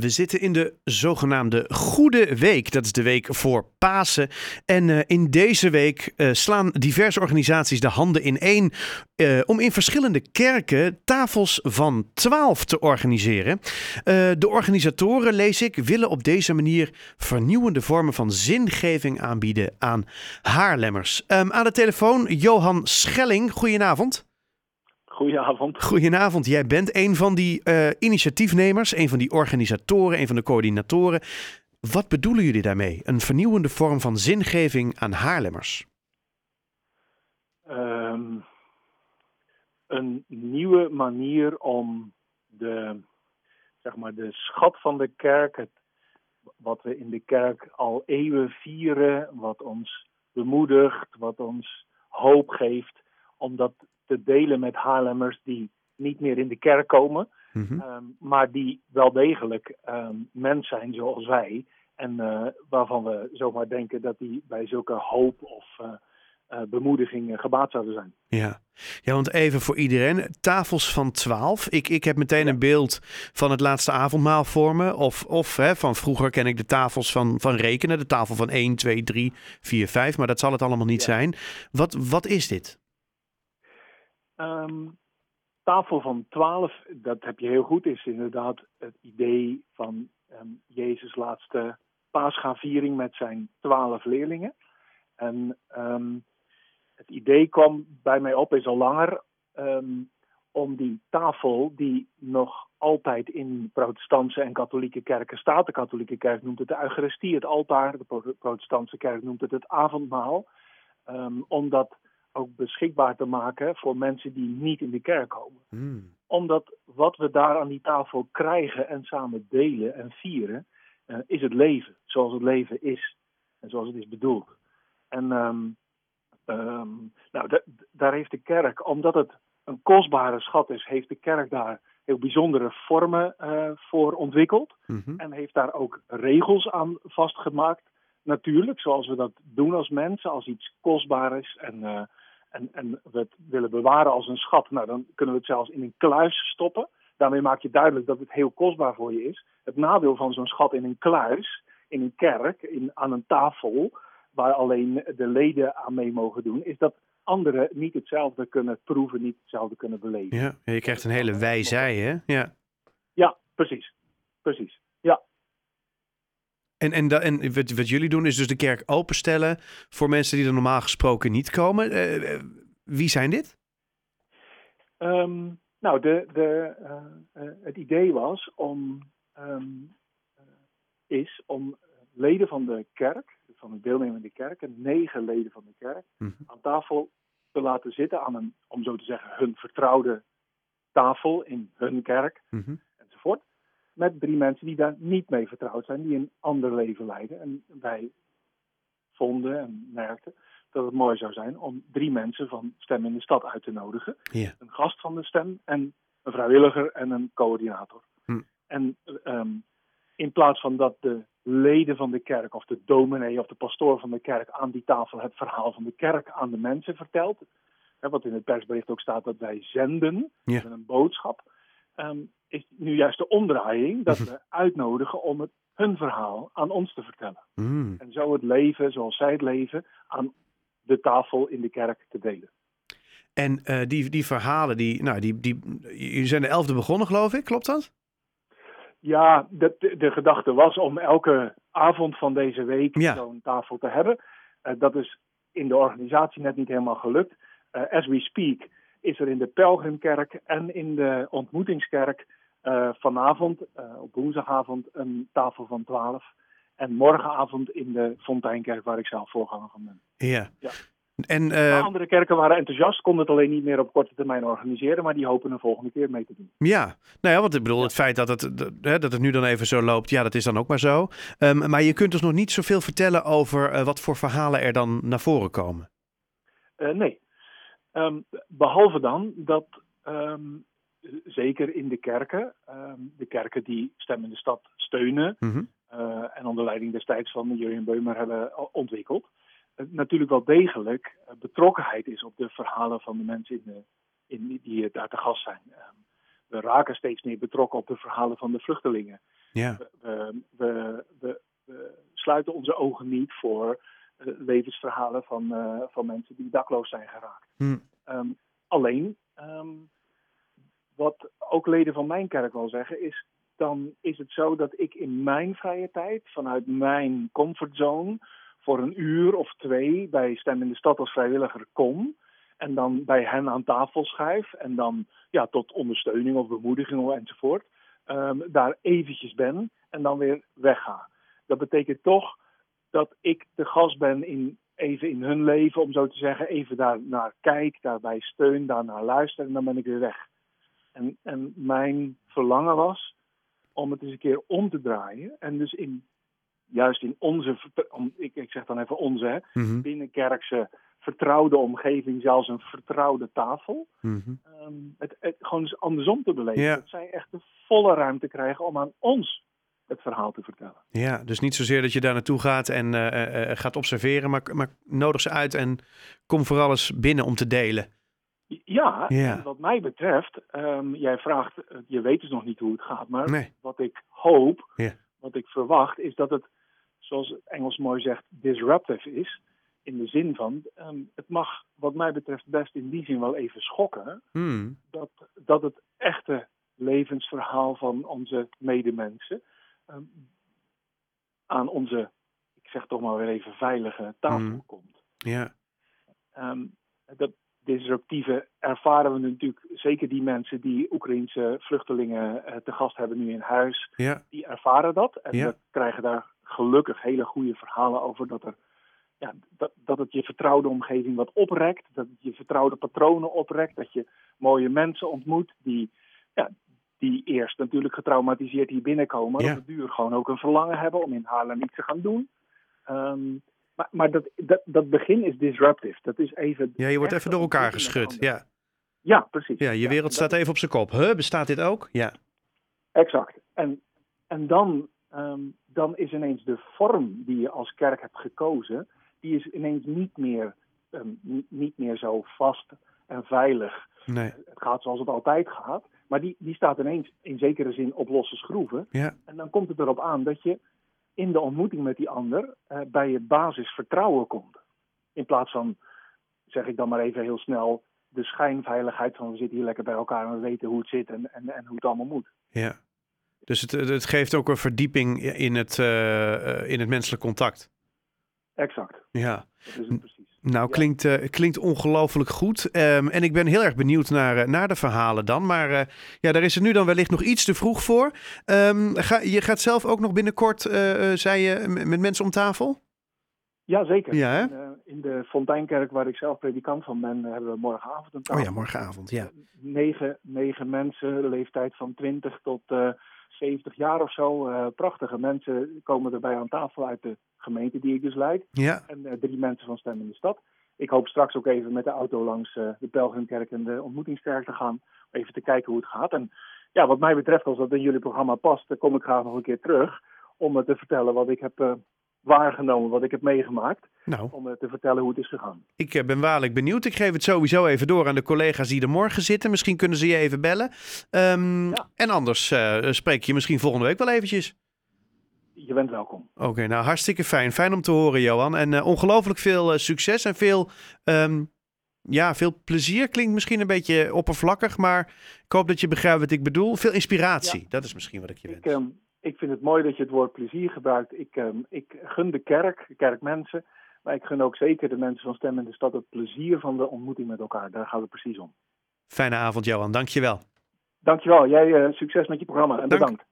We zitten in de zogenaamde Goede Week. Dat is de week voor Pasen. En uh, in deze week uh, slaan diverse organisaties de handen in één uh, om in verschillende kerken tafels van 12 te organiseren. de organisatoren, lees ik, willen op deze manier vernieuwende vormen van zingeving aanbieden aan Haarlemmers. Um, aan de telefoon Johan Schelling. Goedenavond. Goedenavond. Goedenavond. Jij bent een van die uh, initiatiefnemers, een van die organisatoren, een van de coördinatoren. Wat bedoelen jullie daarmee? Een vernieuwende vorm van zingeving aan Haarlemmers? Um, een nieuwe manier om de, zeg maar, de schat van de kerk, het, wat we in de kerk al eeuwen vieren, wat ons bemoedigt, wat ons hoop geeft, om dat te delen met Haarlemmers die niet meer in de kerk komen, mm um, maar die wel degelijk um, mens zijn zoals wij. En uh, waarvan we zomaar denken dat die bij zulke hoop of uh, uh, bemoediging gebaat zouden zijn. Ja. ja, want even voor iedereen, tafels van 12. Ik, ik heb meteen ja. een beeld van het laatste avondmaal voor me. Of, of hè, van vroeger ken ik de tafels van, van rekenen, de tafel van 1, 2, 3, 4, 5. Maar dat zal het allemaal niet ja. zijn. Wat, wat is dit? Um, tafel van 12, dat heb je heel goed, is inderdaad het idee van um, Jezus' laatste paasgaviering met zijn twaalf leerlingen. En um, het idee kwam bij mij op, is al langer, om die tafel die nog altijd in protestantse en katholieke kerken staat. De katholieke kerk noemt het de Eucharistie, het altaar. De protestantse kerk noemt het het avondmaal. om dat ook beschikbaar te maken voor mensen die niet in de kerk komen. Mm. Omdat wat we daar aan die tafel krijgen en samen delen en vieren, uh, is het leven. Zoals het leven is en zoals het is bedoeld. En um, um, nou, daar heeft de kerk, omdat het een kostbare schat is, heeft de kerk daar heel bijzondere vormen uh, voor ontwikkeld. Mm-hmm. En heeft daar ook regels aan vastgemaakt. Natuurlijk, zoals we dat doen als mensen, als iets kostbaar is en uh, en, en we het willen bewaren als een schat, nou, dan kunnen we het zelfs in een kluis stoppen. Daarmee maak je duidelijk dat het heel kostbaar voor je is. Het nadeel van zo'n schat in een kluis, in een kerk, in, aan een tafel, waar alleen de leden aan mee mogen doen, is dat anderen niet hetzelfde kunnen proeven, niet hetzelfde kunnen beleven. Ja, je krijgt een hele wijzij, hè? Ja, ja precies. Precies. En, en, en wat, wat, jullie doen is dus de kerk openstellen voor mensen die er normaal gesproken niet komen. Uh, wie zijn dit? Um, nou, de, de, uh, het idee was om, um, is om leden van de kerk, van de deelnemende kerken, negen leden van de kerk, mm -hmm. aan tafel te laten zitten, aan een, om zo te zeggen, hun vertrouwde tafel in hun kerk, mm -hmm. Met drie mensen die daar niet mee vertrouwd zijn, die een ander leven leiden. En wij vonden en merkten dat het mooi zou zijn om drie mensen van Stem in de Stad uit te nodigen. Ja. Een gast van de Stem en een vrijwilliger en een coördinator. Hm. En um, in plaats van dat de leden van de kerk of de dominee of de pastoor van de kerk aan die tafel het verhaal van de kerk aan de mensen vertelt, hè, wat in het persbericht ook staat dat wij zenden, ja. met een boodschap, um, is nu juist de omdraaiing dat we uitnodigen om het hun verhaal aan ons te vertellen. Mm. En zo het leven zoals zij het leven aan de tafel in de kerk te delen. En uh, die, die verhalen, die, nou, die, die, jullie zijn de elfde begonnen geloof ik, klopt dat? Ja, de, de, de gedachte was om elke avond van deze week ja. zo'n tafel te hebben. Uh, dat is in de organisatie net niet helemaal gelukt. Uh, as we speak is er in de Pelgrimkerk en in de ontmoetingskerk uh, vanavond, uh, op woensdagavond, een tafel van 12. En morgenavond in de Fonteinkerk, waar ik zelf voorganger van ben. Ja. ja. En, uh... andere kerken waren enthousiast, konden het alleen niet meer op korte termijn organiseren, maar die hopen een volgende keer mee te doen. Ja, nou ja, want ik bedoel, ja. het feit dat het, dat het nu dan even zo loopt, ja, dat is dan ook maar zo. Um, maar je kunt dus nog niet zoveel vertellen over uh, wat voor verhalen er dan naar voren komen. Uh, nee. Um, behalve dan dat um, zeker in de kerken, um, de kerken die Stem in de Stad steunen mm -hmm. uh, en onder leiding destijds van Jurjen Beumer hebben ontwikkeld, uh, natuurlijk wel degelijk betrokkenheid is op de verhalen van de mensen in de, in, die daar te gast zijn. we raken steeds meer betrokken op de verhalen van de vluchtelingen. We, we, we, we sluiten onze ogen niet voor levensverhalen van, van mensen die dakloos zijn geraakt. Hm. Um, alleen, um, wat ook leden van mijn kerk wel zeggen, is dan is het zo dat ik in mijn vrije tijd, vanuit mijn comfortzone, voor een uur of twee bij Stem in de Stad als vrijwilliger kom. En dan bij hen aan tafel schuif. En dan ja, tot ondersteuning of bemoediging enzovoort. Um, daar eventjes ben en dan weer wegga. Dat betekent toch dat ik de gast ben in, even in hun leven, om zo te zeggen. Even daar naar kijk, daarbij steun, daarnaar luister en dan ben ik weer weg. En, en mijn verlangen was om het eens een keer om te draaien. En dus in, juist in onze, ik, ik zeg dan even onze, hè, Mm -hmm. binnenkerkse vertrouwde omgeving, zelfs een vertrouwde tafel. Mm -hmm. um, het, het, gewoon eens andersom te beleven. Ja. Dat zij echt de volle ruimte krijgen om aan ons het verhaal te vertellen. Ja, dus niet zozeer dat je daar naartoe gaat en uh, uh, gaat observeren, maar, maar nodig ze uit en kom vooral eens binnen om te delen. Ja, Ja. en wat mij betreft, um, jij vraagt, je weet dus nog niet hoe het gaat, maar Nee. wat ik hoop, Ja. wat ik verwacht, is dat het, zoals het Engels mooi zegt, disruptive is. In de zin van, um, het mag wat mij betreft best in die zin wel even schokken, Hmm. dat, dat het echte levensverhaal van onze medemensen um, aan onze, ik zeg toch maar weer even, veilige tafel Mm. komt. Ja. Dat disruptieve ervaren we natuurlijk, zeker die mensen die Oekraïense vluchtelingen uh, te gast hebben nu in huis, Ja. die ervaren dat. En Ja. we krijgen daar gelukkig hele goede verhalen over dat er ja, dat, dat het je vertrouwde omgeving wat oprekt, dat het je vertrouwde patronen oprekt, dat je mooie mensen ontmoet die, ja, die eerst natuurlijk getraumatiseerd hier binnenkomen, maar Ja. op de duur gewoon ook een verlangen hebben om in Haarlem iets te gaan doen. Um, maar maar dat, dat, dat begin is disruptive. Dat is even. ja, je wordt even door elkaar geschud. Ja. Ja, precies. ja, je wereld staat even op zijn kop. Huh, bestaat dit ook? Ja. Exact. En, en dan, um, dan is ineens de vorm die je als kerk hebt gekozen, die is ineens niet meer, um, niet, niet meer zo vast en veilig. Nee. Het gaat zoals het altijd gaat, maar die, die staat ineens in zekere zin op losse schroeven. Ja. En dan komt het erop aan dat je in de ontmoeting met die ander uh, bij je basis vertrouwen komt. In plaats van, zeg ik dan maar even heel snel, de schijnveiligheid van we zitten hier lekker bij elkaar en we weten hoe het zit en, en, en hoe het allemaal moet. Ja. Dus het, het geeft ook een verdieping in het, uh, in het menselijk contact. Exact. Ja. Dat is het precies. Nou, klinkt, uh, klinkt ongelooflijk goed. Um, en ik ben heel erg benieuwd naar, uh, naar de verhalen dan. Maar uh, ja, daar is het nu dan wellicht nog iets te vroeg voor. Um, ga, je gaat zelf ook nog binnenkort, zei je, met mensen om tafel? Jazeker. Ja, in, uh, in de Fonteinkerk, waar ik zelf predikant van ben, hebben we morgenavond een tafel. Oh ja, morgenavond, ja. Negen, negen mensen, leeftijd van 20 tot 70 jaar of zo. Uh, prachtige mensen komen erbij aan tafel uit de gemeente die ik dus leid. Ja. En uh, drie mensen van Stem in de Stad. Ik hoop straks ook even met de auto langs uh, de Pelgrimkerk en de ontmoetingskerk te gaan. Even te kijken hoe het gaat. En ja, wat mij betreft, als dat in jullie programma past, dan kom ik graag nog een keer terug. Om te vertellen wat ik heb waargenomen, wat ik heb meegemaakt. Nou. Om te vertellen hoe het is gegaan. Ik eh, ben waarlijk benieuwd. Ik geef het sowieso even door aan de collega's die er morgen zitten. Misschien kunnen ze je even bellen. Um, ja. En anders uh, spreek je misschien volgende week wel eventjes. Je bent welkom. Oké, okay, nou hartstikke fijn. Fijn om te horen, Johan. En uh, ongelooflijk veel uh, succes en veel, um, ja, veel plezier. Klinkt misschien een beetje oppervlakkig, maar ik hoop dat je begrijpt wat ik bedoel. Veel inspiratie, ja. dat is misschien wat ik je wens. Ik, um, ik vind het mooi dat je het woord plezier gebruikt. Ik, um, ik gun de kerk, de kerkmensen, maar ik gun ook zeker de mensen van Stem in de Stad het plezier van de ontmoeting met elkaar. Daar gaat het precies om. Fijne avond, Johan. Dankjewel. Dankjewel. Jij uh, succes met je programma en Dank. bedankt.